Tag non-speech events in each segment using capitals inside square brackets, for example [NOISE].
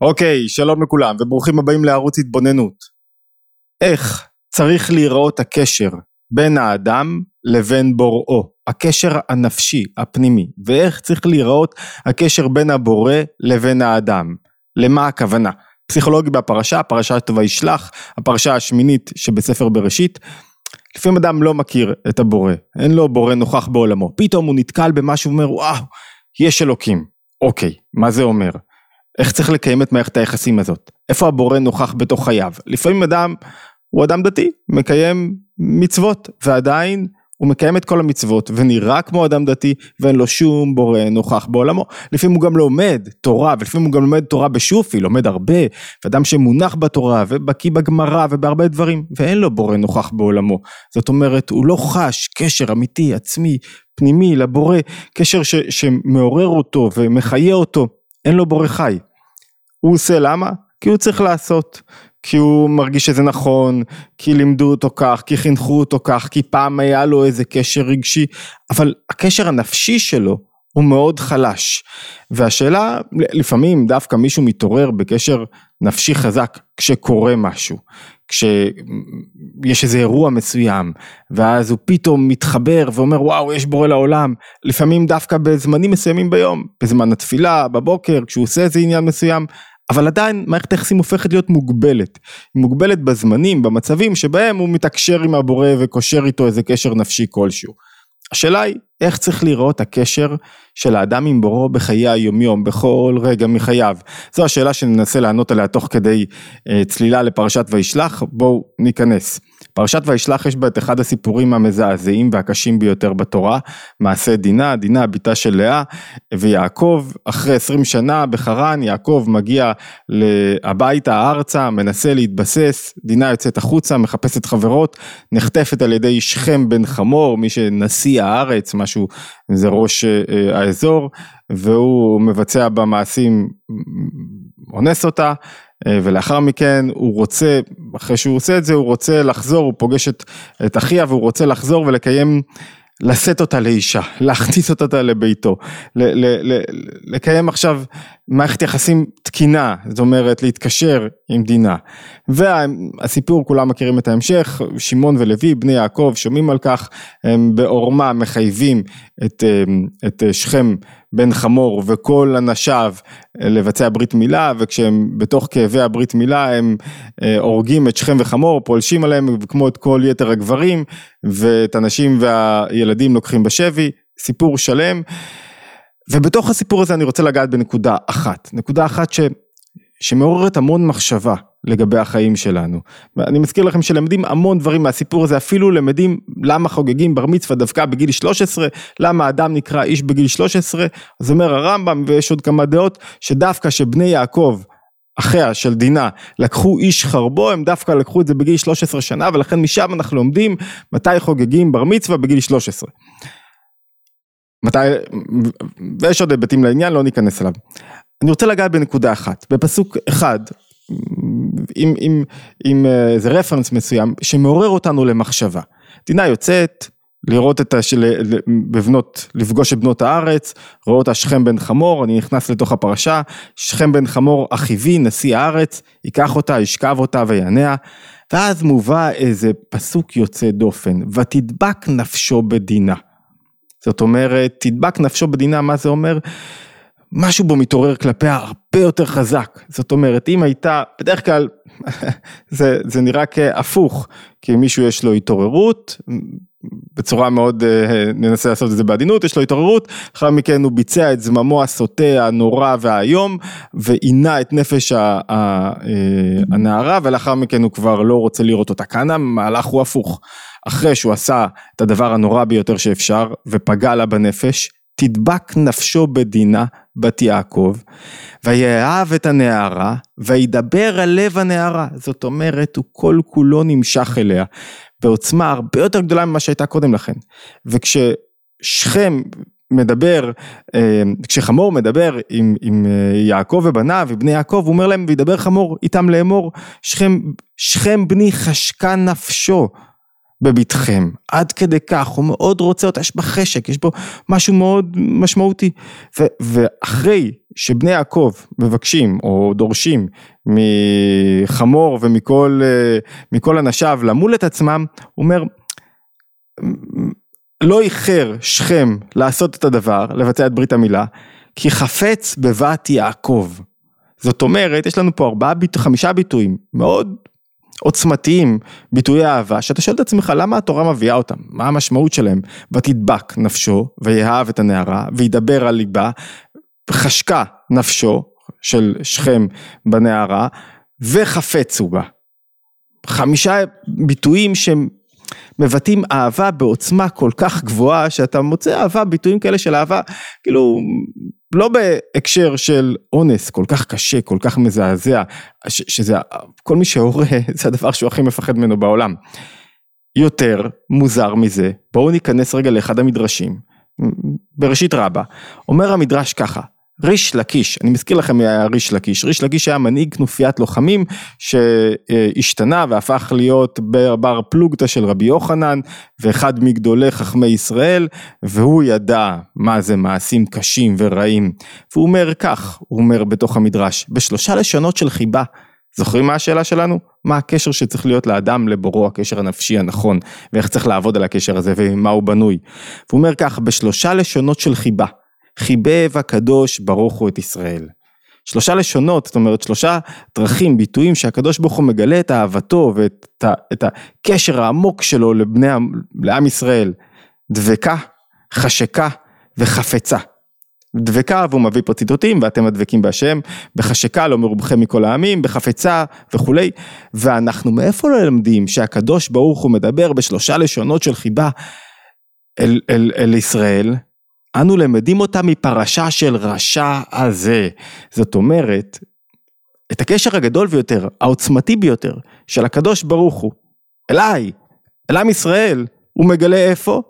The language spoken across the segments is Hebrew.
אוקיי, שלום לכולם וברוכים הבאים לערוץ התבוננות. איך צריך להיראות הקשר בין האדם לבין בוראו, הקשר הנפשי, הפנימי, ואיך צריך להיראות הקשר בין הבורא לבין האדם. למה הכוונה? פסיכולוגי בפרשה, פרשת וישלח, הפרשה השמינית שבספר בראשית. לפעמים אדם לא מכיר את הבורא, אין לו בורא נוכח בעולמו, פתאום הוא נתקל במשהו ואומר וואו, יש אלוקים. אוקיי, מה זה אומר? איך צריך לקיים את מערכת היחסים הזאת? איפה הבורא נוכח בתוך חייו? לפעמים אדם הוא אדם דתי, מקיים מצוות, ועדיין הוא מקיים את כל המצוות ונראה כמו אדם דתי ואין לו שום בורא נוכח בעולמו. לפעמים הוא גם לומד תורה ולפעמים הוא גם לומד תורה בשופי, לומד הרבה, ואדם שמונח בתורה ובקיא בגמרא ובהרבה דברים ואין לו בורא נוכח בעולמו. זאת אומרת הוא לא חש קשר אמיתי, עצמי, פנימי לבורא, קשר ש, שמעורר אותו ומחיה אותו, אין לו בורא חי. הוא עושה למה? כי הוא צריך לעשות. כי הוא מרגיש שזה נכון, כי לימדו אותו כך, כי חינכו אותו כך, כי פעם היה לו איזה קשר רגשי, אבל הקשר הנפשי שלו הוא מאוד חלש. והשאלה, לפעמים דווקא מישהו מתעורר בקשר נפשי חזק כשקורה משהו, כשיש איזה אירוע מסוים, ואז הוא פתאום מתחבר ואומר וואו יש בורא לעולם, לפעמים דווקא בזמנים מסוימים ביום, בזמן התפילה, בבוקר, כשהוא עושה איזה עניין מסוים, אבל עדיין מערכת היחסים הופכת להיות מוגבלת, היא מוגבלת בזמנים, במצבים שבהם הוא מתקשר עם הבורא וקושר איתו איזה קשר נפשי כלשהו. השאלה היא איך צריך לראות הקשר של האדם עם בוראו בחיי היומיום, בכל רגע מחייו. זו השאלה שננסה לענות עליה תוך כדי אה, צלילה לפרשת וישלח, בואו ניכנס. פרשת וישלח יש בה את אחד הסיפורים המזעזעים והקשים ביותר בתורה, מעשה דינה, דינה בתה של לאה ויעקב, אחרי עשרים שנה בחרן, יעקב מגיע הביתה ארצה, מנסה להתבסס, דינה יוצאת החוצה, מחפשת חברות, נחטפת על ידי שכם בן חמור, מי שנשיא הארץ, משהו, זה ראש אה, האזור, והוא מבצע במעשים, אונס אותה. אה, ולאחר מכן הוא רוצה, אחרי שהוא עושה את זה, הוא רוצה לחזור, הוא פוגש את, את אחיה והוא רוצה לחזור ולקיים, לשאת אותה לאישה, [LAUGHS] להכניס אותה לביתו, ל, ל, ל, לקיים עכשיו מערכת יחסים תקינה, זאת אומרת להתקשר עם דינה. והסיפור, כולם מכירים את ההמשך, שמעון ולוי, בני יעקב, שומעים על כך, הם בעורמה מחייבים את, אה, את שכם בן חמור וכל אנשיו אה, לבצע ברית מילה וכשהם בתוך כאבי הברית מילה הם אה, הורגים את שכם וחמור פולשים עליהם כמו את כל יתר הגברים ואת הנשים והילדים לוקחים בשבי סיפור שלם. ובתוך הסיפור הזה אני רוצה לגעת בנקודה אחת. נקודה אחת ש, שמעוררת המון מחשבה לגבי החיים שלנו. אני מזכיר לכם שלמדים המון דברים מהסיפור הזה, אפילו למדים למה חוגגים בר מצווה דווקא בגיל 13, למה אדם נקרא איש בגיל 13, אז אומר הרמב"ם ויש עוד כמה דעות, שדווקא שבני יעקב אחיה של דינה לקחו איש חרבו הם דווקא לקחו את זה בגיל 13 שנה ולכן משם אנחנו לומדים מתי חוגגים בר מצווה בגיל 13. מתי, ויש עוד היבטים לעניין לא ניכנס אליו. אני רוצה לגעת בנקודה אחת, בפסוק אחד עם, אה, איזה רפרנס מסוים שמעורר אותנו למחשבה. דינה יוצאת לראות את, השל, בבנות, לפגוש את בנות הארץ, רואה אותה שכם בן חמור, אני נכנס לתוך הפרשה, שכם בן חמור אחיבי, נשיא הארץ, ייקח אותה, ישכב אותה וינע, ואז מובא איזה פסוק יוצא דופן, ותדבק נפשו בדינה. זאת אומרת, תדבק נפשו בדינה, מה זה אומר? משהו בו מתעורר כלפיה הרבה יותר חזק. זאת אומרת, אם הייתה, בדרך כלל [LAUGHS] זה, זה נראה כהפוך, כי מישהו יש לו התעוררות, בצורה מאוד, אה, ננסה לעשות את זה בעדינות, יש לו התעוררות, אחר מכן הוא ביצע את זממו הסוטה, הנורא והאיום, ועינה את נפש אה, הנערה, ולאחר מכן הוא כבר לא רוצה לראות אותה. כאן המהלך הוא הפוך. אחרי שהוא עשה את הדבר הנורא ביותר שאפשר, ופגע לה בנפש, תדבק נפשו בדינה בת יעקב, ויאהב את הנערה, וידבר על לב הנערה, זאת אומרת הוא כל כולו נמשך אליה, בעוצמה הרבה יותר גדולה ממה שהייתה קודם לכן, וכששכם מדבר, אה, כשחמור מדבר עם, עם אה, יעקב ובניו, ובני יעקב, הוא אומר להם, וידבר חמור איתם לאמור, שכם, שכם בני חשקה נפשו, בבטחם, עד כדי כך, הוא מאוד רוצה אותה, יש בה חשק, יש בו משהו מאוד משמעותי. ו- ואחרי שבני יעקב מבקשים או דורשים מחמור ומכל מכל אנשיו למול את עצמם, הוא אומר, לא איחר שכם לעשות את הדבר, לבצע את ברית המילה, כי חפץ בבת יעקב. זאת אומרת, יש לנו פה ארבעה, חמישה ביטויים מאוד עוצמתיים, ביטויי אהבה, שאתה שואל את עצמך למה התורה מביאה אותם, מה המשמעות שלהם, ותדבק נפשו, ויאהב את הנערה, וידבר על ליבה, חשקה נפשו של שכם בנערה, וחפצו בה. חמישה ביטויים שהם מבטאים אהבה בעוצמה כל כך גבוהה שאתה מוצא אהבה, ביטויים כאלה של אהבה, כאילו לא בהקשר של אונס כל כך קשה, כל כך מזעזע, שזה כל מי שהורה [LAUGHS] זה הדבר שהוא הכי מפחד ממנו בעולם. יותר מוזר מזה, בואו ניכנס רגע לאחד המדרשים, בראשית רבה, אומר המדרש ככה, ריש לקיש, אני מזכיר לכם מי היה ריש לקיש, ריש לקיש היה מנהיג כנופיית לוחמים שהשתנה והפך להיות בר פלוגתא של רבי יוחנן ואחד מגדולי חכמי ישראל והוא ידע מה זה מעשים קשים ורעים והוא אומר כך, הוא אומר בתוך המדרש, בשלושה לשונות של חיבה זוכרים מה השאלה שלנו? מה הקשר שצריך להיות לאדם לבורו, הקשר הנפשי הנכון, ואיך צריך לעבוד על הקשר הזה ומה הוא בנוי. והוא אומר כך, בשלושה לשונות של חיבה, חיבב הקדוש ברוך הוא את ישראל. שלושה לשונות, זאת אומרת שלושה דרכים, ביטויים שהקדוש ברוך הוא מגלה את אהבתו ואת את הקשר העמוק שלו לבני, לעם ישראל. דבקה, חשקה וחפצה. דבקה והוא מביא פה ציטוטים ואתם הדבקים בהשם, בחשקה לא מרובכם מכל העמים, בחפצה וכולי, ואנחנו מאיפה ללמדים שהקדוש ברוך הוא מדבר בשלושה לשונות של חיבה אל, אל, אל ישראל, אנו למדים אותה מפרשה של רשע הזה. זאת אומרת, את הקשר הגדול ביותר, העוצמתי ביותר, של הקדוש ברוך הוא, אליי, אל עם ישראל, הוא מגלה איפה?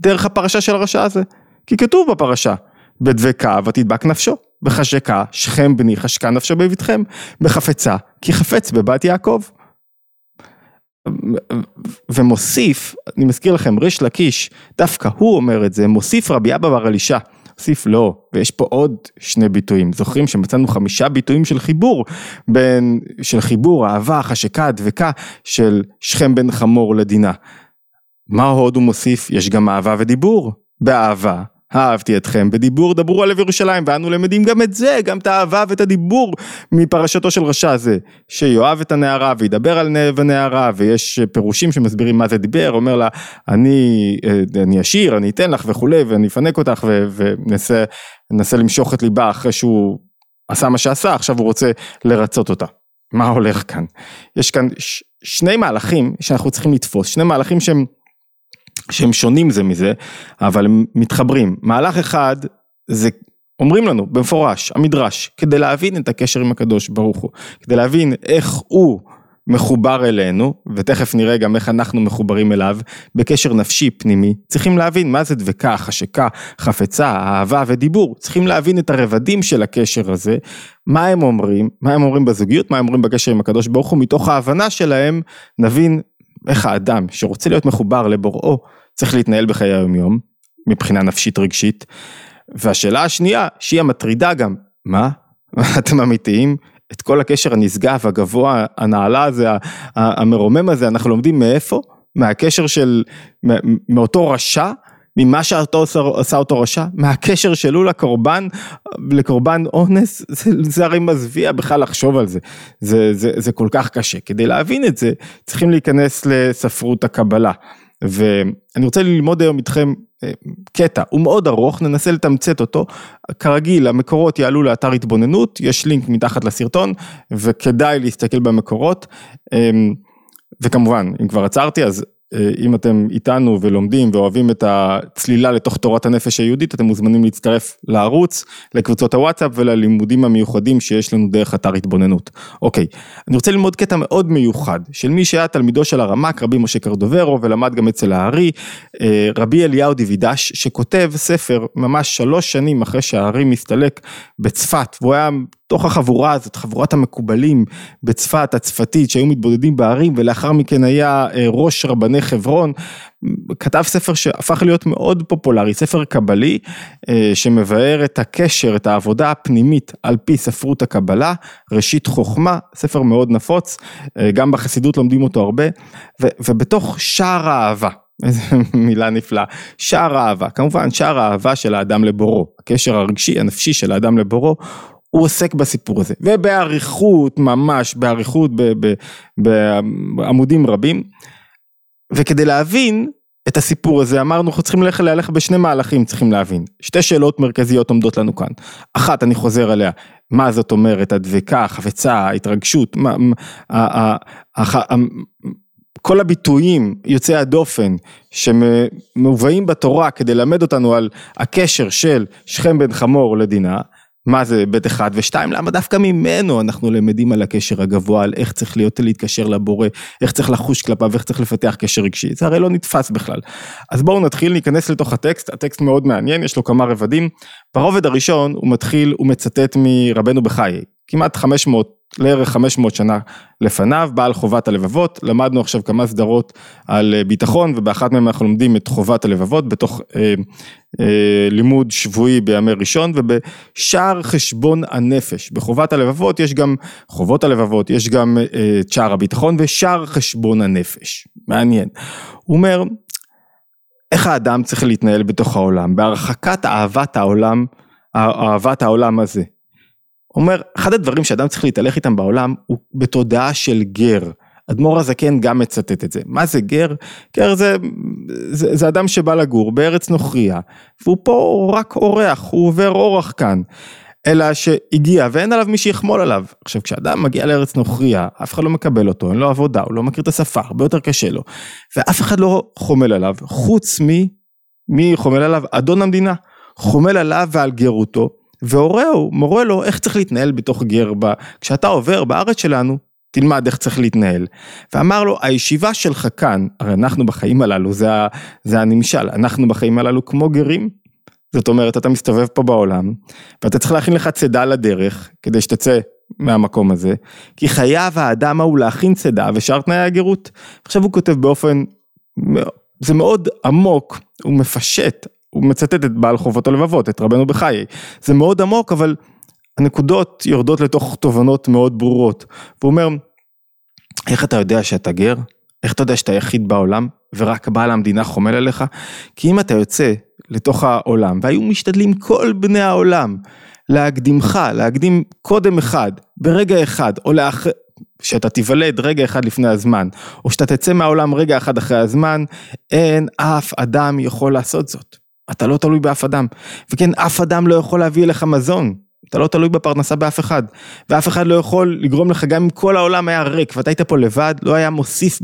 דרך הפרשה של הרשע הזה. כי כתוב בפרשה, בדבקה ותדבק נפשו, בחשקה שכם בני חשקה נפשו בביתכם, בחפצה כי חפץ בבת יעקב. ומוסיף, אני מזכיר לכם, ריש לקיש, דווקא הוא אומר את זה, מוסיף רבי אבא בר אלישע, מוסיף לא, ויש פה עוד שני ביטויים, זוכרים שמצאנו חמישה ביטויים של חיבור, בין, של חיבור, אהבה, חשקה, דבקה, של שכם בן חמור לדינה. מה עוד הוא מוסיף? יש גם אהבה ודיבור, באהבה אהבתי אתכם, בדיבור דברו על ירושלים, ואנו למדים גם את זה, גם את האהבה ואת הדיבור מפרשתו של רשע זה, שיואב את הנערה וידבר על הנערה, ויש פירושים שמסבירים מה זה דיבר, אומר לה, אני, אה, אני אשיר, אני אתן לך וכולי, ואני אפנק אותך, וננסה למשוך את ליבה אחרי שהוא עשה מה שעשה, עכשיו הוא רוצה לרצות אותה. מה הולך כאן? יש כאן ש, שני מהלכים שאנחנו צריכים לתפוס, שני מהלכים שהם שהם שונים זה מזה, אבל הם מתחברים. מהלך אחד זה אומרים לנו במפורש, המדרש, כדי להבין את הקשר עם הקדוש ברוך הוא, כדי להבין איך הוא מחובר אלינו, ותכף נראה גם איך אנחנו מחוברים אליו, בקשר נפשי פנימי, צריכים להבין מה זה דבקה, חשקה, חפצה, אהבה ודיבור, צריכים להבין את הרבדים של הקשר הזה, מה הם אומרים, מה הם אומרים בזוגיות, מה הם אומרים בקשר עם הקדוש ברוך הוא, מתוך ההבנה שלהם נבין איך האדם שרוצה להיות מחובר לבוראו, צריך להתנהל בחיי היום יום, מבחינה נפשית רגשית. והשאלה השנייה, שהיא המטרידה גם, מה? [LAUGHS] אתם אמיתיים? את כל הקשר הנשגב, הגבוה, הנעלה הזה, המרומם הזה, אנחנו לומדים מאיפה? מהקשר של, מאותו רשע? ממה שאותו עשה אותו רשע, מהקשר שלו לקורבן, לקורבן אונס, [LAUGHS] זה, זה הרי מזוויע בכלל לחשוב על זה. זה, זה, זה כל כך קשה. כדי להבין את זה, צריכים להיכנס לספרות הקבלה. ואני רוצה ללמוד היום איתכם אה, קטע, הוא מאוד ארוך, ננסה לתמצת אותו. כרגיל, המקורות יעלו לאתר התבוננות, יש לינק מתחת לסרטון, וכדאי להסתכל במקורות. אמ, וכמובן, אם כבר עצרתי, אז אם אתם איתנו ולומדים ואוהבים את הצלילה לתוך תורת הנפש היהודית, אתם מוזמנים להצטרף לערוץ, לקבוצות הוואטסאפ וללימודים המיוחדים שיש לנו דרך אתר התבוננות. אוקיי, אני רוצה ללמוד קטע מאוד מיוחד, של מי שהיה תלמידו של הרמ"ק, רבי משה קרדוברו, ולמד גם אצל הארי, אה, רבי אליהו דיווידש, שכותב ספר ממש שלוש שנים אחרי שהארי מסתלק בצפת, והוא היה תוך החבורה הזאת, חבורת המקובלים בצפת, הצפתית, שהיו מתבודדים בערים, ולאחר מכן היה אה, ראש רבני חברון, כתב ספר שהפך להיות מאוד פופולרי, ספר קבלי, אה, שמבאר את הקשר, את העבודה הפנימית על פי ספרות הקבלה, ראשית חוכמה, ספר מאוד נפוץ, אה, גם בחסידות לומדים אותו הרבה, ובתוך שער האהבה. [LAUGHS] איזה מילה נפלאה, שער האהבה, כמובן שער האהבה של האדם לבורו, הקשר הרגשי, הנפשי של האדם לבורו, הוא עוסק בסיפור הזה, ובאריכות, ממש באריכות, בעמודים רבים, וכדי להבין את הסיפור הזה, אמרנו אנחנו צריכים ללכת ללכת בשני מהלכים צריכים להבין, שתי שאלות מרכזיות עומדות לנו כאן, אחת אני חוזר עליה, מה זאת אומרת הדבקה, החפצה, ההתרגשות, מה, מה, כל הביטויים יוצאי הדופן שמובאים בתורה כדי ללמד אותנו על הקשר של שכם בן חמור לדינה, מה זה בית אחד ושתיים, למה דווקא ממנו אנחנו למדים על הקשר הגבוה, על איך צריך להיות להתקשר לבורא, איך צריך לחוש כלפיו, איך צריך לפתח קשר רגשי, זה הרי לא נתפס בכלל. אז בואו נתחיל להיכנס לתוך הטקסט, הטקסט מאוד מעניין, יש לו כמה רבדים. ברובד הראשון הוא מתחיל, הוא מצטט מרבנו בחיי, כמעט 500 לערך 500 שנה לפניו, בעל חובת הלבבות, למדנו עכשיו כמה סדרות על אה, ביטחון ובאחת מהן אנחנו לומדים את חובת הלבבות בתוך אה, אה, לימוד שבועי בימי ראשון ובשער חשבון הנפש, בחובת הלבבות יש גם חובות הלבבות, יש גם אה, את שער הביטחון ושער חשבון הנפש, מעניין, הוא אומר איך האדם צריך להתנהל בתוך העולם, בהרחקת אהבת העולם, אהבת העולם הזה. אומר, אחד הדברים שאדם צריך להתהלך איתם בעולם הוא בתודעה של גר. אדמו"ר הזקן גם מצטט את זה. מה זה גר? גר זה, זה, זה אדם שבא לגור בארץ נוכריה, והוא פה רק אורח, הוא עובר אורח כאן. אלא שהגיע ואין עליו מי שיחמול עליו. עכשיו כשאדם מגיע לארץ נוכריה, אף אחד לא מקבל אותו, אין לו עבודה, הוא לא מכיר את השפה, הרבה יותר קשה לו. ואף אחד לא חומל עליו, חוץ מ... מי חומל עליו? אדון המדינה. חומל עליו ועל גרותו, והורהו מורה לו איך צריך להתנהל בתוך גר בה, כשאתה עובר בארץ שלנו, תלמד איך צריך להתנהל. ואמר לו, הישיבה שלך כאן, הרי אנחנו בחיים הללו, זה, זה הנמשל, אנחנו בחיים הללו כמו גרים. זאת אומרת, אתה מסתובב פה בעולם, ואתה צריך להכין לך צידה לדרך, כדי שתצא מהמקום הזה, כי חייב האדם ההוא להכין צידה ושאר תנאי הגרות. עכשיו הוא כותב באופן, זה מאוד עמוק, הוא מפשט הוא מצטט את בעל חובות הלבבות, את רבנו בחיי. זה מאוד עמוק, אבל הנקודות יורדות לתוך תובנות מאוד ברורות. והוא אומר, איך אתה יודע שאתה גר? איך אתה יודע שאתה יחיד בעולם, ורק בעל המדינה חומל עליך? כי אם אתה יוצא לתוך העולם, והיו משתדלים כל בני העולם להקדימך, להקדים קודם אחד, ברגע אחד, או לאח... שאתה תיוולד רגע אחד לפני הזמן, או שאתה תצא מהעולם רגע אחד אחרי הזמן, אין אף אדם יכול לעשות זאת. אתה לא תלוי באף אדם, וכן אף אדם לא יכול להביא אליך מזון, אתה לא תלוי בפרנסה באף אחד, ואף אחד לא יכול לגרום לך, גם אם כל העולם היה ריק ואתה היית פה לבד, לא היה מוסיף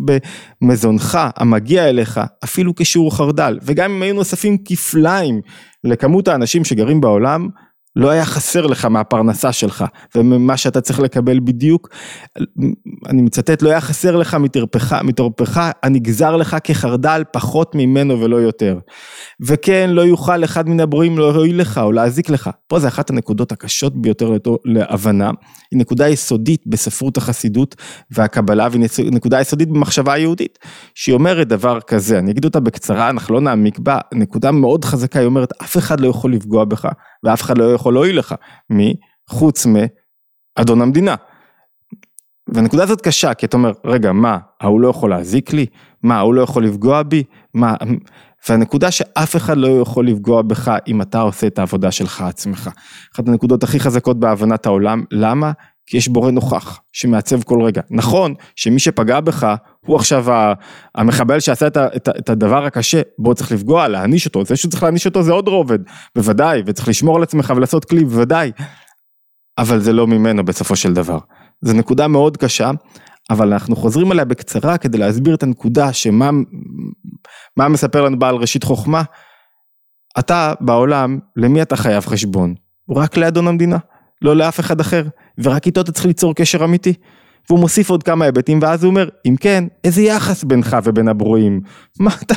במזונך המגיע אליך אפילו כשיעור חרדל, וגם אם היו נוספים כפליים לכמות האנשים שגרים בעולם, לא היה חסר לך מהפרנסה שלך וממה שאתה צריך לקבל בדיוק, אני מצטט, לא היה חסר לך מתרפך, מתרפך הנגזר לך כחרדל פחות ממנו ולא יותר. וכן, לא יוכל אחד מן הברואים להועיל לך או להזיק לך. פה זה אחת הנקודות הקשות ביותר להבנה, היא נקודה יסודית בספרות החסידות והקבלה, והיא נקודה יסודית במחשבה היהודית, שהיא אומרת דבר כזה, אני אגיד אותה בקצרה, אנחנו לא נעמיק בה, נקודה מאוד חזקה, היא אומרת, אף אחד לא יכול לפגוע בך, ואף אחד לא יכול להועיל לך, מי? חוץ מאדון המדינה. והנקודה הזאת קשה, כי אתה אומר, רגע, מה, ההוא לא יכול להזיק לי? מה, ההוא לא יכול לפגוע בי? מה, והנקודה שאף אחד לא יכול לפגוע בך אם אתה עושה את העבודה שלך עצמך. אחת הנקודות הכי חזקות בהבנת העולם, למה? כי יש בורא נוכח שמעצב כל רגע. נכון שמי שפגע בך הוא עכשיו המחבל שעשה את, את, את הדבר הקשה, בו צריך לפגוע, להעניש אותו, זה שצריך להעניש אותו זה עוד רובד, בוודאי, וצריך לשמור על עצמך ולעשות כלי, בוודאי, אבל זה לא ממנו בסופו של דבר. זו נקודה מאוד קשה, אבל אנחנו חוזרים עליה בקצרה כדי להסביר את הנקודה שמה מה מספר לנו בעל ראשית חוכמה. אתה בעולם, למי אתה חייב חשבון? רק לאדון המדינה, לא לאף אחד אחר, ורק איתו אתה צריך ליצור קשר אמיתי. והוא מוסיף עוד כמה היבטים ואז הוא אומר, אם כן, איזה יחס בינך ובין הברואים? [LAUGHS] מה אתה,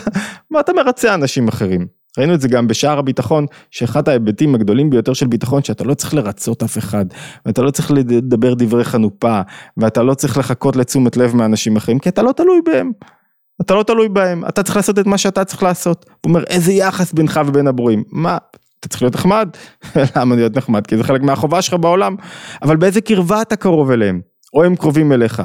מה אתה מרצה אנשים אחרים? ראינו את זה גם בשער הביטחון, שאחד ההיבטים הגדולים ביותר של ביטחון, שאתה לא צריך לרצות אף אחד, ואתה לא צריך לדבר דברי חנופה, ואתה לא צריך לחכות לתשומת לב מאנשים אחרים, כי אתה לא תלוי בהם. אתה לא תלוי בהם, אתה צריך לעשות את מה שאתה צריך לעשות. הוא אומר, איזה יחס בינך ובין הברואים? מה, אתה צריך להיות נחמד? [LAUGHS] למה להיות נחמד? כי זה חלק מהחובה שלך בעולם. אבל באיזה קרבה אתה קרוב אליהם? או הם קרובים אליך.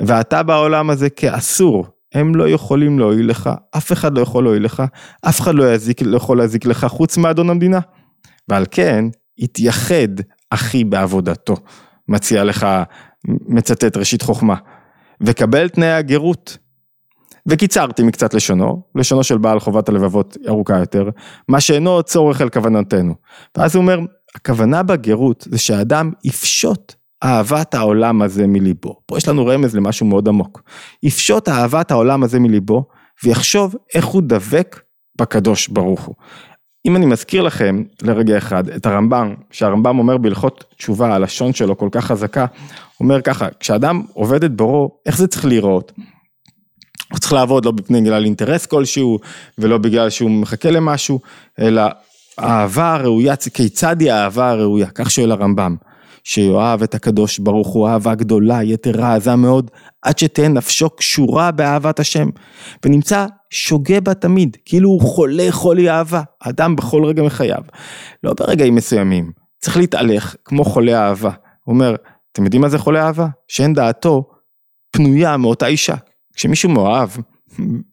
ואתה בעולם הזה כאסור, הם לא יכולים להועיל לך, אף אחד לא יכול להועיל לך, אף אחד לא, יזיק, לא יכול להזיק לך חוץ מאדון המדינה. ועל כן, התייחד אחי בעבודתו, מציע לך, מצטט ראשית חוכמה, וקבל תנאי הגרות. וקיצרתי מקצת לשונו, לשונו של בעל חובת הלבבות ארוכה יותר, מה שאינו צורך על כוונתנו. ואז הוא אומר, הכוונה בגרות זה שהאדם יפשוט אהבת העולם הזה מליבו. פה יש לנו רמז למשהו מאוד עמוק. יפשוט אהבת העולם הזה מליבו, ויחשוב איך הוא דבק בקדוש ברוך הוא. אם אני מזכיר לכם לרגע אחד את הרמב"ם, שהרמב"ם אומר בהלכות תשובה, הלשון שלו כל כך חזקה, אומר ככה, כשאדם עובד את בורו, איך זה צריך להיראות? הוא צריך לעבוד לא בגלל אינטרס כלשהו, ולא בגלל שהוא מחכה למשהו, אלא אהבה הראויה, כיצד היא האהבה הראויה? כך שואל הרמב"ם. שיאהב את הקדוש ברוך הוא אהבה גדולה, יתרה, עזה מאוד, עד שתהא נפשו קשורה באהבת השם, ונמצא שוגה בה תמיד, כאילו הוא חולה חולי אהבה, אדם בכל רגע מחייו, לא ברגעים מסוימים, צריך להתהלך כמו חולה אהבה, הוא אומר, אתם יודעים מה זה חולה אהבה? שאין דעתו פנויה מאותה אישה, כשמישהו מאוהב,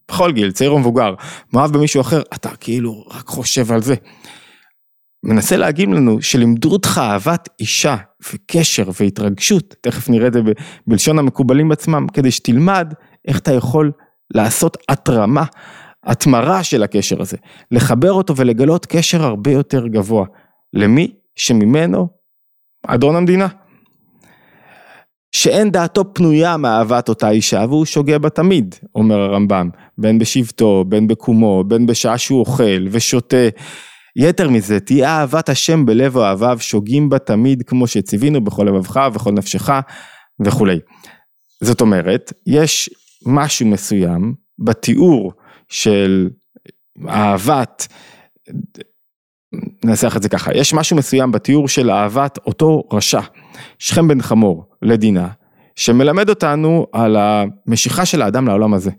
בכל גיל, צעיר או מבוגר, מאוהב במישהו אחר, אתה כאילו רק חושב על זה. מנסה להגיד לנו שלימדו אותך אהבת אישה וקשר והתרגשות, תכף נראה את זה בלשון המקובלים עצמם, כדי שתלמד איך אתה יכול לעשות התרמה, התמרה של הקשר הזה, לחבר אותו ולגלות קשר הרבה יותר גבוה. למי שממנו אדון המדינה. שאין דעתו פנויה מאהבת אותה אישה והוא שוגה בה תמיד, אומר הרמב"ם, בין בשבטו, בין בקומו, בין בשעה שהוא אוכל ושותה. יתר מזה, תהיה אהבת השם בלב אוהביו, שוגים בה תמיד כמו שציווינו בכל לבבך ובכל נפשך וכולי. זאת אומרת, יש משהו מסוים בתיאור של אהבת, ננסח את זה ככה, יש משהו מסוים בתיאור של אהבת אותו רשע, שכם בן חמור, לדינה, שמלמד אותנו על המשיכה של האדם לעולם הזה.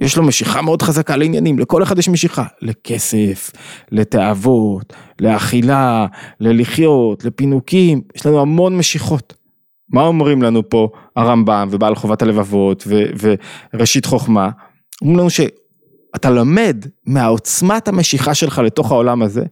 יש לו משיכה מאוד חזקה לעניינים, לכל אחד יש משיכה, לכסף, לתאוות, לאכילה, ללחיות, לפינוקים, יש לנו המון משיכות. מה אומרים לנו פה הרמב"ם ובעל חובת הלבבות ו- וראשית חוכמה? אומרים לנו שאתה למד מהעוצמת המשיכה שלך לתוך העולם הזה,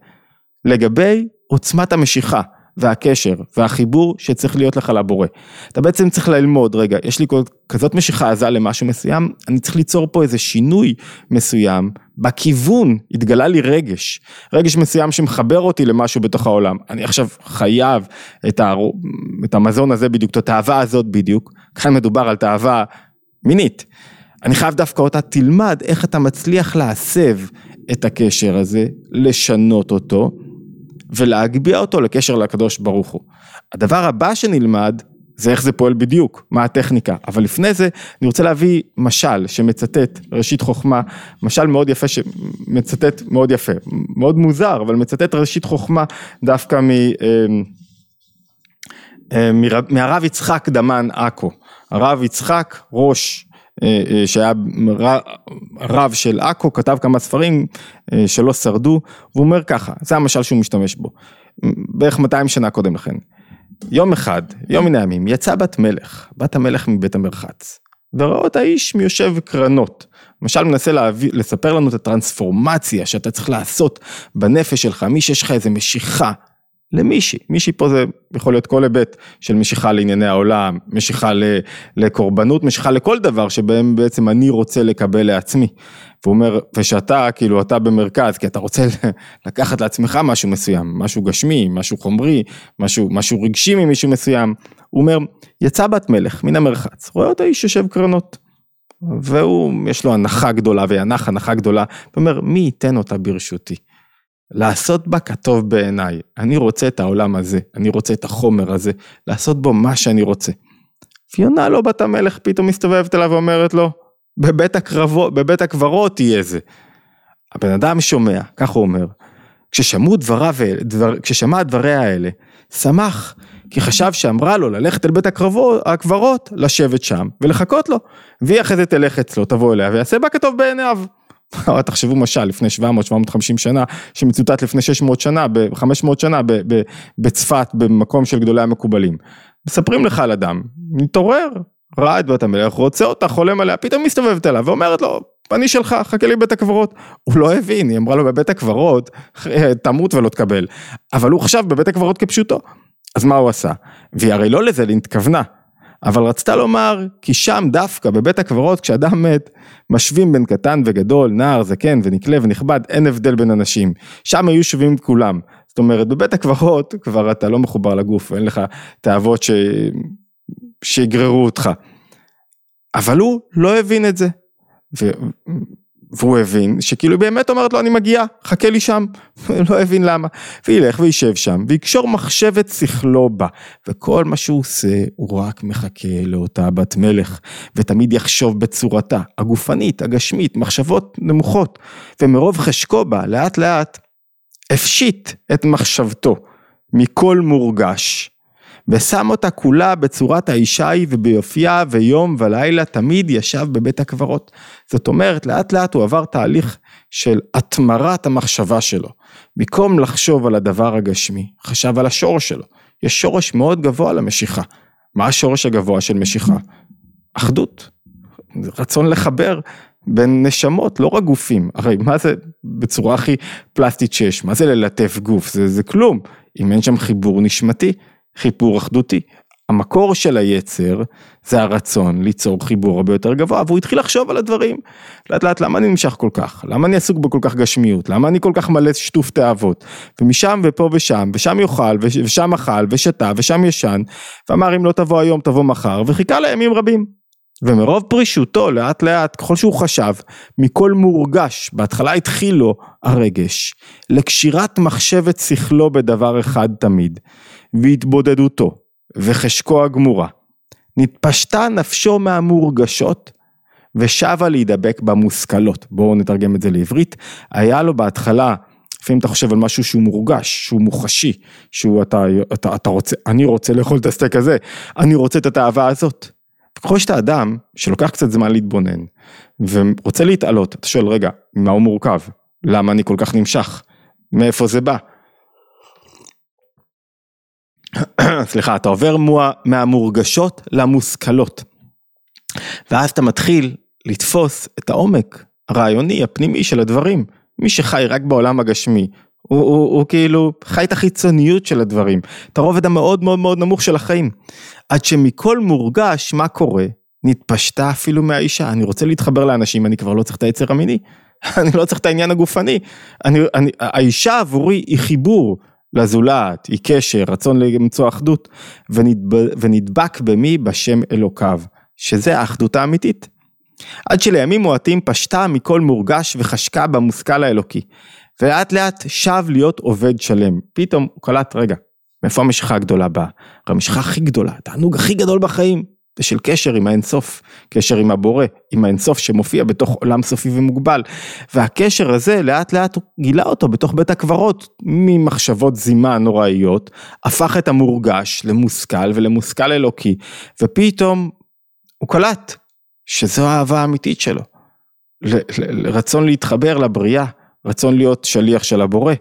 לגבי עוצמת המשיכה. והקשר והחיבור שצריך להיות לך לבורא. אתה בעצם צריך ללמוד, רגע, יש לי כזאת משיכה עזה למשהו מסוים, אני צריך ליצור פה איזה שינוי מסוים, בכיוון התגלה לי רגש, רגש מסוים שמחבר אותי למשהו בתוך העולם. אני עכשיו חייב את, ה... את המזון הזה בדיוק, את התאווה הזאת בדיוק, כאן מדובר על תאווה מינית. אני חייב דווקא אותה, תלמד איך אתה מצליח להסב את הקשר הזה, לשנות אותו. ולהגביה אותו לקשר לקדוש ברוך הוא. הדבר הבא שנלמד זה איך זה פועל בדיוק, מה הטכניקה, אבל לפני זה אני רוצה להביא משל שמצטט ראשית חוכמה, משל מאוד יפה שמצטט מאוד יפה, מאוד מוזר, אבל מצטט ראשית חוכמה דווקא מ... אמ, אמ, מהרב יצחק דמן עכו, הרב יצחק ראש שהיה רב של עכו, כתב כמה ספרים אה, שלא שרדו, והוא אומר ככה, זה המשל שהוא משתמש בו, בערך 200 שנה קודם לכן. יום אחד, יום מן הימים, יצא בת מלך, בת המלך מבית המרחץ, וראה אותה איש מיושב קרנות. למשל מנסה להביא, לספר לנו את הטרנספורמציה שאתה צריך לעשות בנפש שלך, מי שיש לך איזה משיכה למישהי, מישהי פה זה יכול להיות כל היבט של משיכה לענייני העולם, משיכה לקורבנות, משיכה לכל דבר שבהם בעצם אני רוצה לקבל לעצמי. והוא אומר, ושאתה, כאילו אתה במרכז, כי אתה רוצה [LAUGHS] לקחת לעצמך משהו מסוים, משהו גשמי, משהו חומרי, משהו, משהו רגשי ממישהו מסוים. הוא אומר, יצא בת מלך מן המרחץ, רואה אותה איש יושב קרנות. והוא, יש לו הנחה גדולה וינח הנחה גדולה, ואומר, מי ייתן אותה ברשותי? לעשות בה כטוב בעיניי. אני רוצה את העולם הזה, אני רוצה את החומר הזה, לעשות בו מה שאני רוצה. ויונה לא בת המלך פתאום מסתובבת אליו ואומרת לו, בבית, הקרבות, בבית הקברות תהיה זה. הבן אדם שומע, כך הוא אומר, כששמעו דבריו, דבר, כששמע דבריה האלה, שמח, כי חשב שאמרה לו ללכת אל בית הקרבות, הקברות, לשבת שם ולחכות לו, והיא אחרי זה תלך אצלו, תבוא אליה ויעשה בה כטוב בעיניו. תחשבו משל לפני 700-750 שנה, שמצוטט לפני 600 שנה, 500 שנה בצפת, במקום של גדולי המקובלים. מספרים לך על אדם, מתעורר, ראה את בת המלך, רוצה אותה, חולם עליה, פתאום מסתובבת אליו ואומרת לו, אני שלך, חכה לי בבית הקברות. הוא לא הבין, היא אמרה לו בבית הקברות, [LAUGHS] תמות ולא תקבל. אבל הוא חשב בבית הקברות כפשוטו. אז מה הוא עשה? והיא הרי לא לזה התכוונה. אבל רצתה לומר, כי שם דווקא בבית הקברות כשאדם מת, משווים בין קטן וגדול, נער, זקן ונקלה ונכבד, אין הבדל בין אנשים. שם היו שווים כולם. זאת אומרת, בבית הקברות כבר אתה לא מחובר לגוף, אין לך תאוות ש... שיגררו אותך. אבל הוא לא הבין את זה. ו... והוא הבין שכאילו באמת אומרת לו אני מגיע, חכה לי שם, [LAUGHS] לא הבין למה, וילך וישב שם ויקשור מחשבת שכלו בה, וכל מה שהוא עושה הוא רק מחכה לאותה בת מלך, ותמיד יחשוב בצורתה, הגופנית, הגשמית, מחשבות נמוכות, ומרוב חשקו בה לאט לאט הפשיט את מחשבתו מכל מורגש, ושם אותה כולה בצורת האישה היא וביופייה ויום ולילה תמיד ישב בבית הקברות. זאת אומרת לאט לאט הוא עבר תהליך של התמרת המחשבה שלו. במקום לחשוב על הדבר הגשמי, חשב על השורש שלו. יש שורש מאוד גבוה למשיכה. מה השורש הגבוה של משיכה? אחדות. רצון לחבר בין נשמות, לא רק גופים. הרי מה זה בצורה הכי פלסטית שיש? מה זה ללטף גוף? זה, זה כלום. אם אין שם חיבור נשמתי. חיבור אחדותי. המקור של היצר זה הרצון ליצור חיבור הרבה יותר גבוה והוא התחיל לחשוב על הדברים. לאט לאט למה אני נמשך כל כך? למה אני עסוק בכל כך גשמיות? למה אני כל כך מלא שטוף תאוות? ומשם ופה ושם ושם יאכל ושם אכל ושתה ושם ישן ואמר אם לא תבוא היום תבוא מחר וחיכה לימים רבים. ומרוב פרישותו לאט לאט ככל שהוא חשב מכל מורגש בהתחלה התחיל לו הרגש לקשירת מחשבת שכלו בדבר אחד תמיד והתבודדותו וחשקו הגמורה. נתפשטה נפשו מהמורגשות ושבה להידבק במושכלות. בואו נתרגם את זה לעברית. היה לו בהתחלה, לפעמים אתה חושב על משהו שהוא מורגש, שהוא מוחשי, שהוא אתה, אתה, אתה רוצה, אני רוצה לאכול את הסטייק הזה, אני רוצה את התאווה הזאת. ככל שאתה אדם שלוקח קצת זמן להתבונן ורוצה להתעלות, אתה שואל רגע, מה הוא מורכב? למה אני כל כך נמשך? מאיפה זה בא? [COUGHS] סליחה, אתה עובר מהמורגשות למושכלות. ואז אתה מתחיל לתפוס את העומק הרעיוני, הפנימי של הדברים. מי שחי רק בעולם הגשמי, הוא, הוא, הוא, הוא כאילו חי את החיצוניות של הדברים, את הרובד המאוד מאוד מאוד נמוך של החיים. עד שמכל מורגש, מה קורה? נתפשטה אפילו מהאישה, אני רוצה להתחבר לאנשים, אני כבר לא צריך את היצר המיני, [LAUGHS] אני לא צריך את העניין הגופני. אני, אני, האישה עבורי היא חיבור, לזולת, היא קשר, רצון למצוא אחדות, ונדב, ונדבק במי? בשם אלוקיו, שזה האחדות האמיתית. עד שלימים מועטים פשטה מכל מורגש וחשקה במושכל האלוקי, ולאט לאט שב להיות עובד שלם. פתאום הוא קלט, רגע, מאיפה המשיכה הגדולה באה? המשיכה הכי גדולה, התענוג הכי גדול בחיים, של קשר עם האינסוף, קשר עם הבורא, עם האינסוף שמופיע בתוך עולם סופי ומוגבל. והקשר הזה לאט לאט גילה אותו בתוך בית הקברות, ממחשבות זימה נוראיות, הפך את המורגש למושכל ולמושכל אלוקי, ופתאום הוא קלט שזו האהבה האמיתית שלו. רצון להתחבר לבריאה, רצון להיות שליח של הבורא.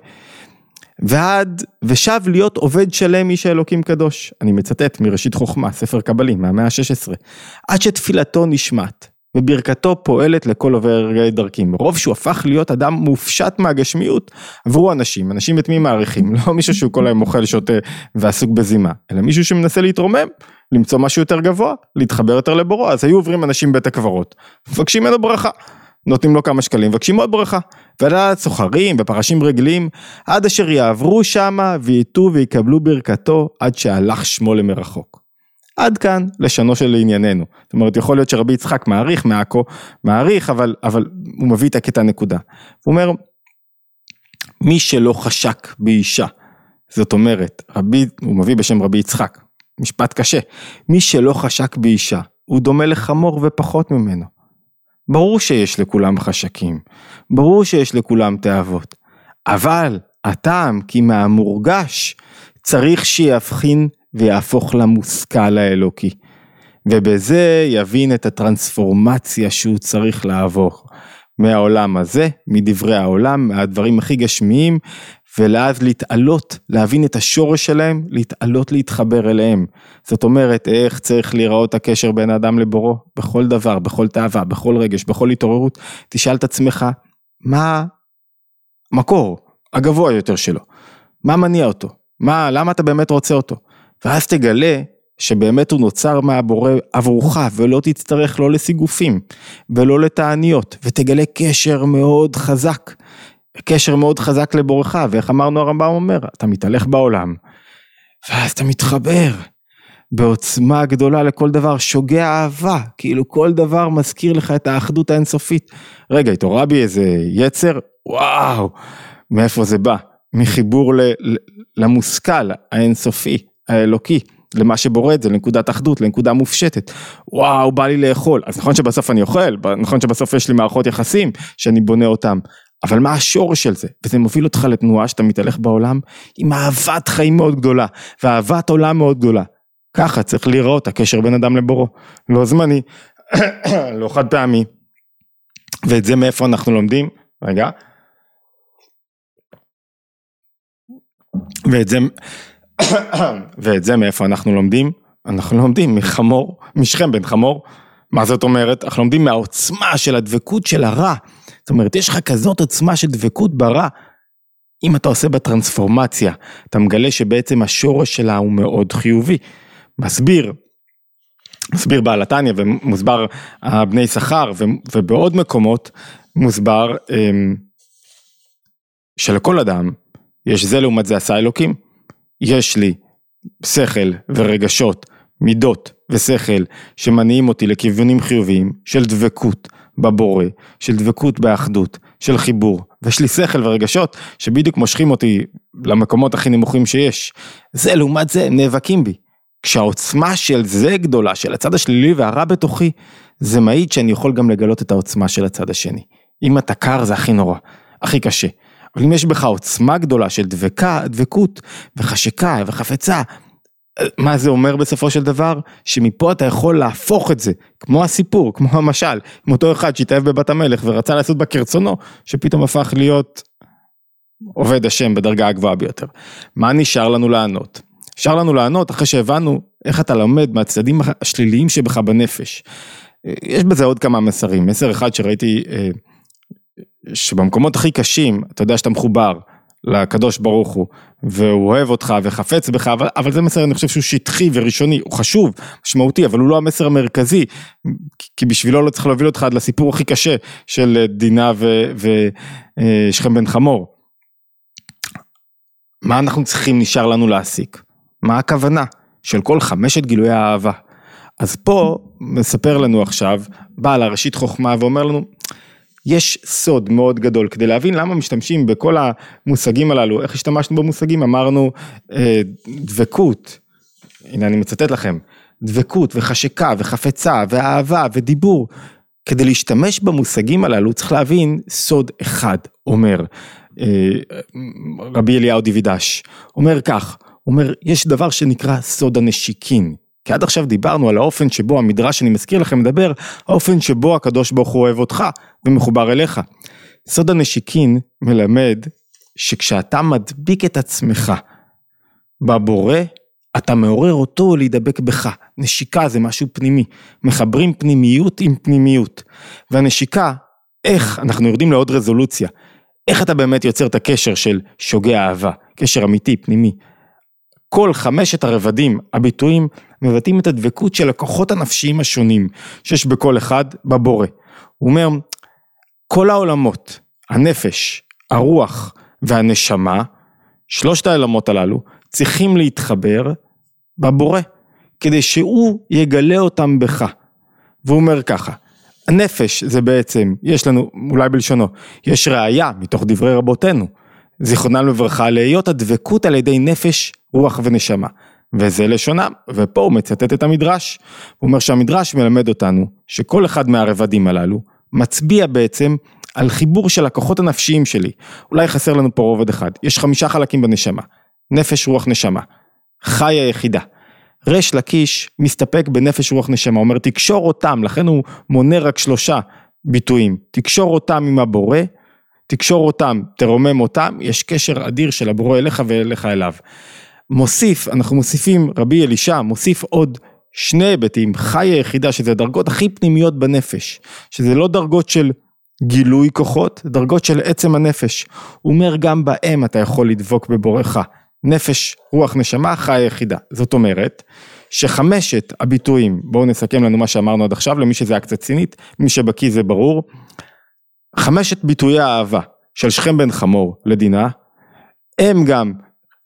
ועד ושב להיות עובד שלם איש האלוקים קדוש. אני מצטט מראשית חוכמה, ספר קבלי, מהמאה ה-16. עד שתפילתו נשמעת, וברכתו פועלת לכל עובר דרכים. מרוב שהוא הפך להיות אדם מופשט מהגשמיות עברו אנשים, אנשים את מי מעריכים, לא מישהו שהוא כל היום אוכל, שותה ועסוק בזימה, אלא מישהו שמנסה להתרומם, למצוא משהו יותר גבוה, להתחבר יותר לבורו, אז היו עוברים אנשים בית הקברות, מבקשים ממנו ברכה. נותנים לו כמה שקלים, מבקשים עוד ברכה. ועד סוחרים ופרשים רגלים, עד אשר יעברו שמה וייטו ויקבלו ברכתו, עד שהלך שמו למרחוק. עד כאן לשונו של ענייננו. זאת אומרת, יכול להיות שרבי יצחק מעריך מעכו, מעריך, אבל, אבל הוא מביא את הקטע נקודה. הוא אומר, מי שלא חשק באישה, זאת אומרת, רבי, הוא מביא בשם רבי יצחק, משפט קשה, מי שלא חשק באישה, הוא דומה לחמור ופחות ממנו. ברור שיש לכולם חשקים, ברור שיש לכולם תאוות, אבל הטעם כי מהמורגש צריך שיבחין ויהפוך למושכל האלוקי. ובזה יבין את הטרנספורמציה שהוא צריך לעבור. מהעולם הזה, מדברי העולם, מהדברים הכי גשמיים, ולאז להתעלות, להבין את השורש שלהם, להתעלות להתחבר אליהם. זאת אומרת, איך צריך להיראות הקשר בין האדם לבורו, בכל דבר, בכל תאווה, בכל רגש, בכל התעוררות, תשאל את עצמך, מה המקור הגבוה יותר שלו? מה מניע אותו? מה, למה אתה באמת רוצה אותו? ואז תגלה שבאמת הוא נוצר מהבורא עבורך ולא תצטרך לא לסיגופים ולא לתעניות ותגלה קשר מאוד חזק, קשר מאוד חזק לבורך ואיך אמרנו הרמב"ם אומר, אתה מתהלך בעולם ואז אתה מתחבר בעוצמה גדולה לכל דבר, שוגע אהבה, כאילו כל דבר מזכיר לך את האחדות האינסופית. רגע, התעוררה בי איזה יצר, וואו, מאיפה זה בא? מחיבור ל, ל, למושכל האינסופי, האלוקי. למה שבורא את זה, לנקודת אחדות, לנקודה מופשטת. וואו, בא לי לאכול. אז נכון שבסוף אני אוכל, נכון שבסוף יש לי מערכות יחסים שאני בונה אותם, אבל מה השורש של זה? וזה מוביל אותך לתנועה שאתה מתהלך בעולם עם אהבת חיים מאוד גדולה, ואהבת עולם מאוד גדולה. ככה צריך לראות הקשר בין אדם לבורו. לא זמני, [COUGHS] לא חד פעמי. ואת זה מאיפה אנחנו לומדים? רגע. ואת זה, [COUGHS] ואת זה מאיפה אנחנו לומדים? אנחנו לומדים מחמור, משכם בן חמור. מה זאת אומרת? אנחנו לומדים מהעוצמה של הדבקות של הרע. זאת אומרת, יש לך כזאת עוצמה של דבקות ברע. אם אתה עושה בטרנספורמציה, אתה מגלה שבעצם השורש שלה הוא מאוד חיובי. מסביר, מסביר בעל התניא ומוסבר הבני שכר ובעוד מקומות מוסבר אמ, שלכל אדם יש זה לעומת זה עשה אלוקים. יש לי שכל ורגשות, מידות ושכל שמניעים אותי לכיוונים חיוביים של דבקות בבורא, של דבקות באחדות, של חיבור, ויש לי שכל ורגשות שבדיוק מושכים אותי למקומות הכי נמוכים שיש. זה לעומת זה, הם נאבקים בי. כשהעוצמה של זה גדולה, של הצד השלילי והרע בתוכי, זה מעיד שאני יכול גם לגלות את העוצמה של הצד השני. אם אתה קר זה הכי נורא, הכי קשה. אבל אם יש בך עוצמה גדולה של דבקה, דבקות וחשקה וחפצה, מה זה אומר בסופו של דבר? שמפה אתה יכול להפוך את זה, כמו הסיפור, כמו המשל, עם אותו אחד שהתאהב בבת המלך ורצה לעשות בה כרצונו, שפתאום הפך להיות עובד השם בדרגה הגבוהה ביותר. מה נשאר לנו לענות? נשאר לנו לענות אחרי שהבנו איך אתה לומד מהצדדים השליליים שבך בנפש. יש בזה עוד כמה מסרים, מסר אחד שראיתי אה, שבמקומות הכי קשים, אתה יודע שאתה מחובר לקדוש ברוך הוא, והוא אוהב אותך וחפץ בך, אבל, אבל זה מסר אני חושב שהוא שטחי וראשוני, הוא חשוב, משמעותי, אבל הוא לא המסר המרכזי, כי בשבילו לא צריך להוביל אותך עד לסיפור הכי קשה של דינה ושכם בן חמור. מה אנחנו צריכים נשאר לנו להסיק? מה הכוונה של כל חמשת גילויי האהבה? אז פה מספר לנו עכשיו בעל הראשית חוכמה ואומר לנו, יש סוד מאוד גדול כדי להבין למה משתמשים בכל המושגים הללו, איך השתמשנו במושגים, אמרנו אה, דבקות, הנה אני מצטט לכם, דבקות וחשקה וחפצה ואהבה ודיבור, כדי להשתמש במושגים הללו צריך להבין סוד אחד, אומר אה, רבי אליהו דיווידש, אומר כך, אומר יש דבר שנקרא סוד הנשיקין, כי עד עכשיו דיברנו על האופן שבו המדרש שאני מזכיר לכם מדבר, האופן שבו הקדוש ברוך הוא אוהב אותך ומחובר אליך. סוד הנשיקין מלמד שכשאתה מדביק את עצמך בבורא, אתה מעורר אותו להידבק בך. נשיקה זה משהו פנימי, מחברים פנימיות עם פנימיות. והנשיקה, איך, אנחנו יורדים לעוד רזולוציה, איך אתה באמת יוצר את הקשר של שוגע אהבה, קשר אמיתי, פנימי. כל חמשת הרבדים, הביטויים, מבטאים את הדבקות של הכוחות הנפשיים השונים שיש בכל אחד בבורא. הוא אומר, כל העולמות, הנפש, הרוח והנשמה, שלושת העולמות הללו, צריכים להתחבר בבורא, כדי שהוא יגלה אותם בך. והוא אומר ככה, הנפש זה בעצם, יש לנו, אולי בלשונו, יש ראייה מתוך דברי רבותינו, זיכרונם לברכה, להיות הדבקות על ידי נפש, רוח ונשמה. וזה לשונם, ופה הוא מצטט את המדרש. הוא אומר שהמדרש מלמד אותנו שכל אחד מהרבדים הללו מצביע בעצם על חיבור של הכוחות הנפשיים שלי. אולי חסר לנו פה רובד אחד. יש חמישה חלקים בנשמה. נפש, רוח, נשמה. חי היחידה. ריש לקיש מסתפק בנפש, רוח, נשמה. אומר תקשור אותם, לכן הוא מונה רק שלושה ביטויים. תקשור אותם עם הבורא, תקשור אותם, תרומם אותם, יש קשר אדיר של הבורא אליך ואליך אליו. מוסיף, אנחנו מוסיפים, רבי אלישע מוסיף עוד שני היבטים, חי היחידה, שזה הדרגות הכי פנימיות בנפש, שזה לא דרגות של גילוי כוחות, דרגות של עצם הנפש. הוא אומר גם בהם אתה יכול לדבוק בבורך. נפש, רוח, נשמה, חי היחידה. זאת אומרת, שחמשת הביטויים, בואו נסכם לנו מה שאמרנו עד עכשיו, למי שזה היה קצת צינית, מי שבקיא זה ברור. חמשת ביטויי האהבה של שכם בן חמור לדינה, הם גם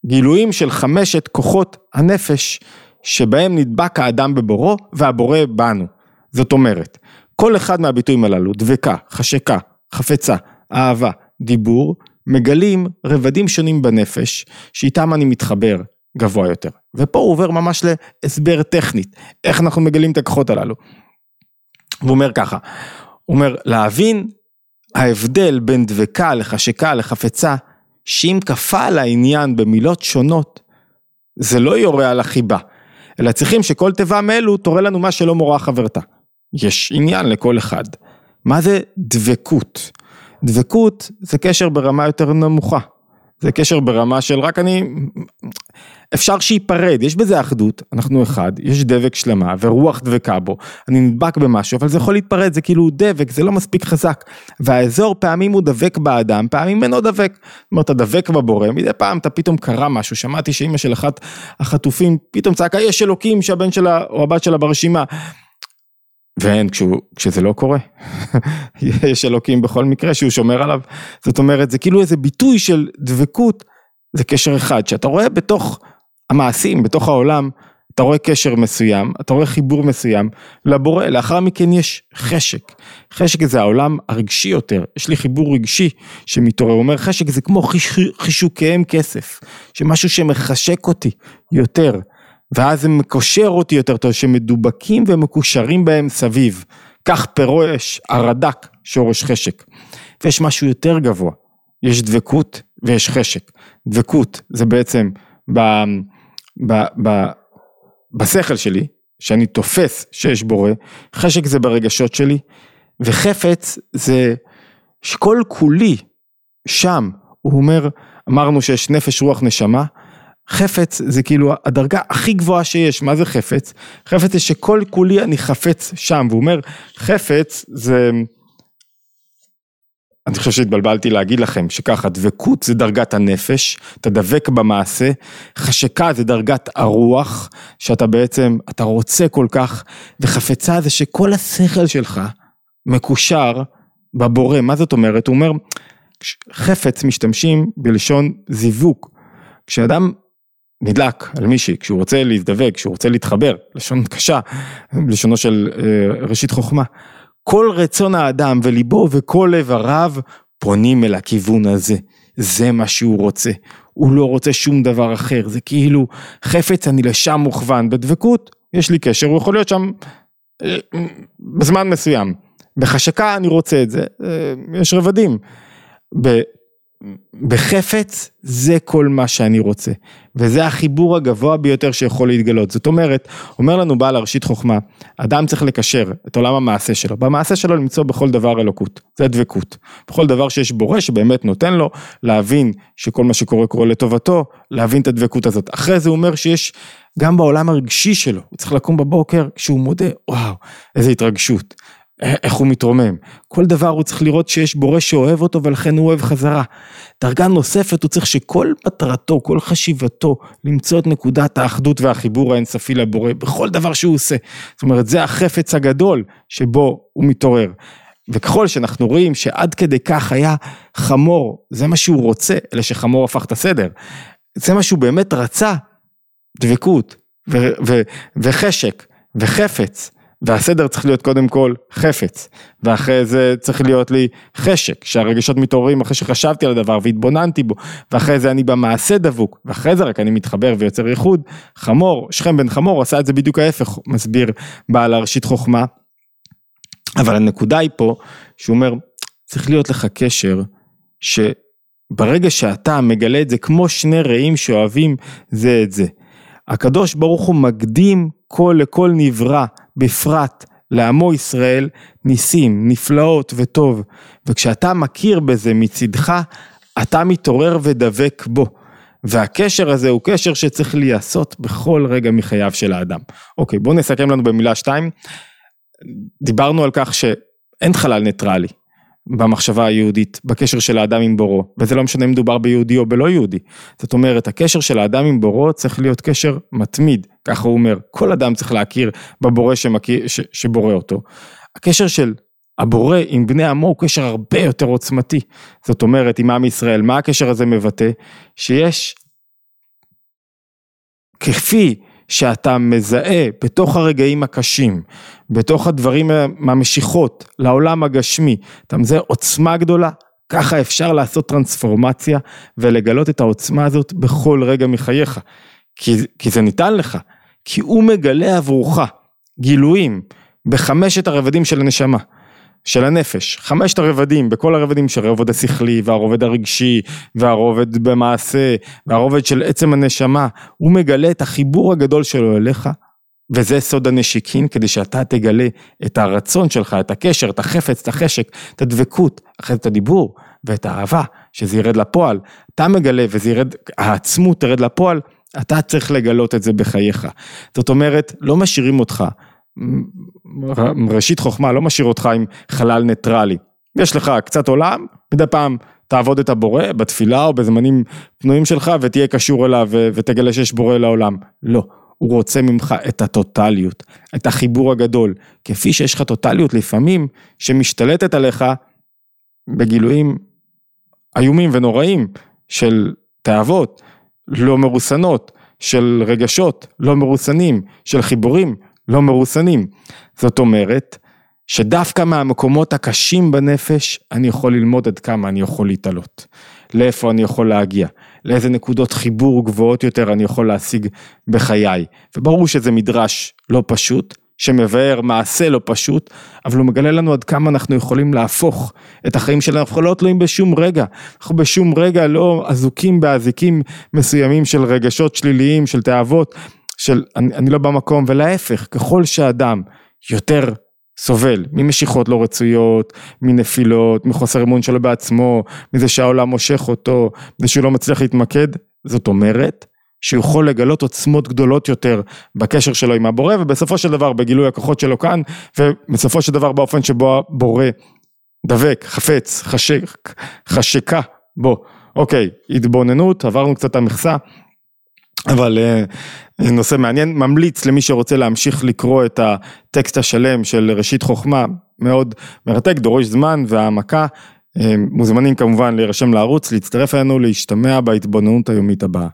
גילויים של חמשת כוחות הנפש שבהם נדבק האדם בבורו והבורא בנו. זאת אומרת, כל אחד מהביטויים הללו, דבקה, חשקה, חפצה, אהבה, דיבור, מגלים רבדים שונים בנפש, שאיתם אני מתחבר גבוה יותר. ופה הוא עובר ממש להסבר טכנית, איך אנחנו מגלים את הכוחות הללו. הוא אומר ככה, הוא אומר, להבין ההבדל בין דבקה לחשקה לחפצה, שאם כפה על העניין במילות שונות, זה לא יורה על החיבה, אלא צריכים שכל תיבה מאלו תורה לנו מה שלא מורה חברתה. יש עניין לכל אחד. מה זה דבקות? דבקות זה קשר ברמה יותר נמוכה. זה קשר ברמה של רק אני, אפשר שייפרד, יש בזה אחדות, אנחנו אחד, יש דבק שלמה ורוח דבקה בו, אני נדבק במשהו, אבל זה יכול להתפרד, זה כאילו דבק, זה לא מספיק חזק. והאזור פעמים הוא דבק באדם, פעמים אינו דבק. זאת אומרת, אתה דבק בבורא, מדי פעם אתה פתאום קרה משהו, שמעתי שאימא של אחת החטופים פתאום צעקה, יש אלוקים שהבן שלה או הבת שלה ברשימה. ואין, כשהוא, כשזה לא קורה, [LAUGHS] יש אלוקים בכל מקרה שהוא שומר עליו, זאת אומרת זה כאילו איזה ביטוי של דבקות, זה קשר אחד, שאתה רואה בתוך המעשים, בתוך העולם, אתה רואה קשר מסוים, אתה רואה חיבור מסוים לבורא, לאחר מכן יש חשק, חשק זה העולם הרגשי יותר, יש לי חיבור רגשי שמתעורר, הוא אומר חשק זה כמו חיש, חישוקיהם כסף, שמשהו שמחשק אותי יותר. ואז זה מקושר אותי יותר טוב, שמדובקים ומקושרים בהם סביב. כך פירוש הרד"ק, שורש חשק. ויש משהו יותר גבוה, יש דבקות ויש חשק. דבקות זה בעצם ב, ב, ב, בשכל שלי, שאני תופס שיש בורא, חשק זה ברגשות שלי, וחפץ זה שכל כולי שם, הוא אומר, אמרנו שיש נפש, רוח, נשמה, חפץ זה כאילו הדרגה הכי גבוהה שיש, מה זה חפץ? חפץ זה שכל כולי אני חפץ שם, והוא אומר חפץ זה, אני חושב שהתבלבלתי להגיד לכם שככה דבקות זה דרגת הנפש, אתה דבק במעשה, חשקה זה דרגת הרוח, שאתה בעצם, אתה רוצה כל כך, וחפצה זה שכל השכל שלך מקושר בבורא, מה זאת אומרת? הוא אומר, חפץ משתמשים בלשון זיוווק, כשאדם נדלק על מישהי, כשהוא רוצה להזדווג, כשהוא רוצה להתחבר, לשון קשה, לשונו של אה, ראשית חוכמה. כל רצון האדם וליבו וכל איבריו פונים אל הכיוון הזה. זה מה שהוא רוצה. הוא לא רוצה שום דבר אחר, זה כאילו חפץ אני לשם מוכוון. בדבקות יש לי קשר, הוא יכול להיות שם אה, בזמן מסוים. בחשקה אני רוצה את זה, אה, יש רבדים. בחפץ זה כל מה שאני רוצה. וזה החיבור הגבוה ביותר שיכול להתגלות. זאת אומרת אומר לנו בעל הראשית חוכמה אדם צריך לקשר את עולם המעשה שלו. במעשה שלו למצוא בכל דבר אלוקות. זה דבקות. בכל דבר שיש בורא שבאמת נותן לו להבין שכל מה שקורה קורה לטובתו להבין את הדבקות הזאת. אחרי זה הוא אומר שיש גם בעולם הרגשי שלו. הוא צריך לקום בבוקר כשהוא מודה וואו איזה התרגשות איך הוא מתרומם. כל דבר הוא צריך לראות שיש בורא שאוהב אותו ולכן הוא אוהב חזרה. דרגה נוספת הוא צריך שכל מטרתו, כל חשיבתו, למצוא את נקודת האחדות והחיבור האינסופי לבורא בכל דבר שהוא עושה. זאת אומרת זה החפץ הגדול שבו הוא מתעורר. וככל שאנחנו רואים שעד כדי כך היה חמור, זה מה שהוא רוצה, אלא שחמור הפך את הסדר. זה מה שהוא באמת רצה, דבקות ו- ו- וחשק וחפץ. והסדר צריך להיות קודם כל חפץ, ואחרי זה צריך להיות לי חשק, שהרגשות מתעוררים אחרי שחשבתי על הדבר והתבוננתי בו, ואחרי זה אני במעשה דבוק, ואחרי זה רק אני מתחבר ויוצר ייחוד, חמור, שכם בן חמור עשה את זה בדיוק ההפך, מסביר בעל הראשית חוכמה. אבל הנקודה היא פה, שהוא אומר, צריך להיות לך קשר, שברגע שאתה מגלה את זה כמו שני רעים שאוהבים זה את זה. הקדוש ברוך הוא מקדים כל לכל נברא, בפרט לעמו ישראל, ניסים, נפלאות וטוב. וכשאתה מכיר בזה מצידך, אתה מתעורר ודבק בו. והקשר הזה הוא קשר שצריך להיעשות בכל רגע מחייו של האדם. אוקיי, בואו נסכם לנו במילה שתיים. דיברנו על כך שאין חלל ניטרלי במחשבה היהודית, בקשר של האדם עם בורו, וזה לא משנה אם מדובר ביהודי או בלא יהודי. זאת אומרת, הקשר של האדם עם בורו צריך להיות קשר מתמיד, ככה הוא אומר, כל אדם צריך להכיר בבורא שמכיר, ש, שבורא אותו. הקשר של הבורא עם בני עמו הוא קשר הרבה יותר עוצמתי. זאת אומרת, עם עם ישראל, מה הקשר הזה מבטא? שיש, כפי שאתה מזהה בתוך הרגעים הקשים, בתוך הדברים מהמשיכות לעולם הגשמי, אתה מזהה עוצמה גדולה, ככה אפשר לעשות טרנספורמציה ולגלות את העוצמה הזאת בכל רגע מחייך. כי, כי זה ניתן לך, כי הוא מגלה עבורך גילויים בחמשת הרבדים של הנשמה. של הנפש, חמשת הרבדים, בכל הרבדים של הרובד השכלי והרובד הרגשי והרובד במעשה והרובד של עצם הנשמה, הוא מגלה את החיבור הגדול שלו אליך וזה סוד הנשיקין כדי שאתה תגלה את הרצון שלך, את הקשר, את החפץ, את החשק, את הדבקות, אחרי את הדיבור ואת האהבה, שזה ירד לפועל. אתה מגלה וזה ירד, העצמות תרד לפועל, אתה צריך לגלות את זה בחייך. זאת אומרת, לא משאירים אותך ראשית חוכמה לא משאיר אותך עם חלל ניטרלי. יש לך קצת עולם, מדי פעם תעבוד את הבורא בתפילה או בזמנים פנויים שלך ותהיה קשור אליו ותגלה שיש בורא לעולם. לא, הוא רוצה ממך את הטוטליות, את החיבור הגדול. כפי שיש לך טוטליות לפעמים שמשתלטת עליך בגילויים איומים ונוראים של תאוות לא מרוסנות, של רגשות לא מרוסנים, של חיבורים לא מרוסנים. זאת אומרת, שדווקא מהמקומות הקשים בנפש, אני יכול ללמוד עד כמה אני יכול להתעלות. לאיפה אני יכול להגיע, לאיזה נקודות חיבור גבוהות יותר אני יכול להשיג בחיי. וברור שזה מדרש לא פשוט, שמבאר מעשה לא פשוט, אבל הוא מגלה לנו עד כמה אנחנו יכולים להפוך את החיים שלנו, אנחנו לא תלויים בשום רגע, אנחנו בשום רגע לא אזוקים באזיקים מסוימים של רגשות שליליים, של תאוות, של אני, אני לא במקום, ולהפך, ככל שאדם יותר סובל ממשיכות לא רצויות, מנפילות, מחוסר אמון שלו בעצמו, מזה שהעולם מושך אותו, מזה שהוא לא מצליח להתמקד, זאת אומרת שהוא יכול לגלות עוצמות גדולות יותר בקשר שלו עם הבורא, ובסופו של דבר בגילוי הכוחות שלו כאן, ובסופו של דבר באופן שבו הבורא דבק, חפץ, חשק, חשקה בו. אוקיי, התבוננות, עברנו קצת המכסה. אבל אה, נושא מעניין, ממליץ למי שרוצה להמשיך לקרוא את הטקסט השלם של ראשית חוכמה, מאוד מרתק, דורש זמן והעמקה, אה, מוזמנים כמובן להירשם לערוץ, להצטרף אלינו, להשתמע בהתבוננות היומית הבאה.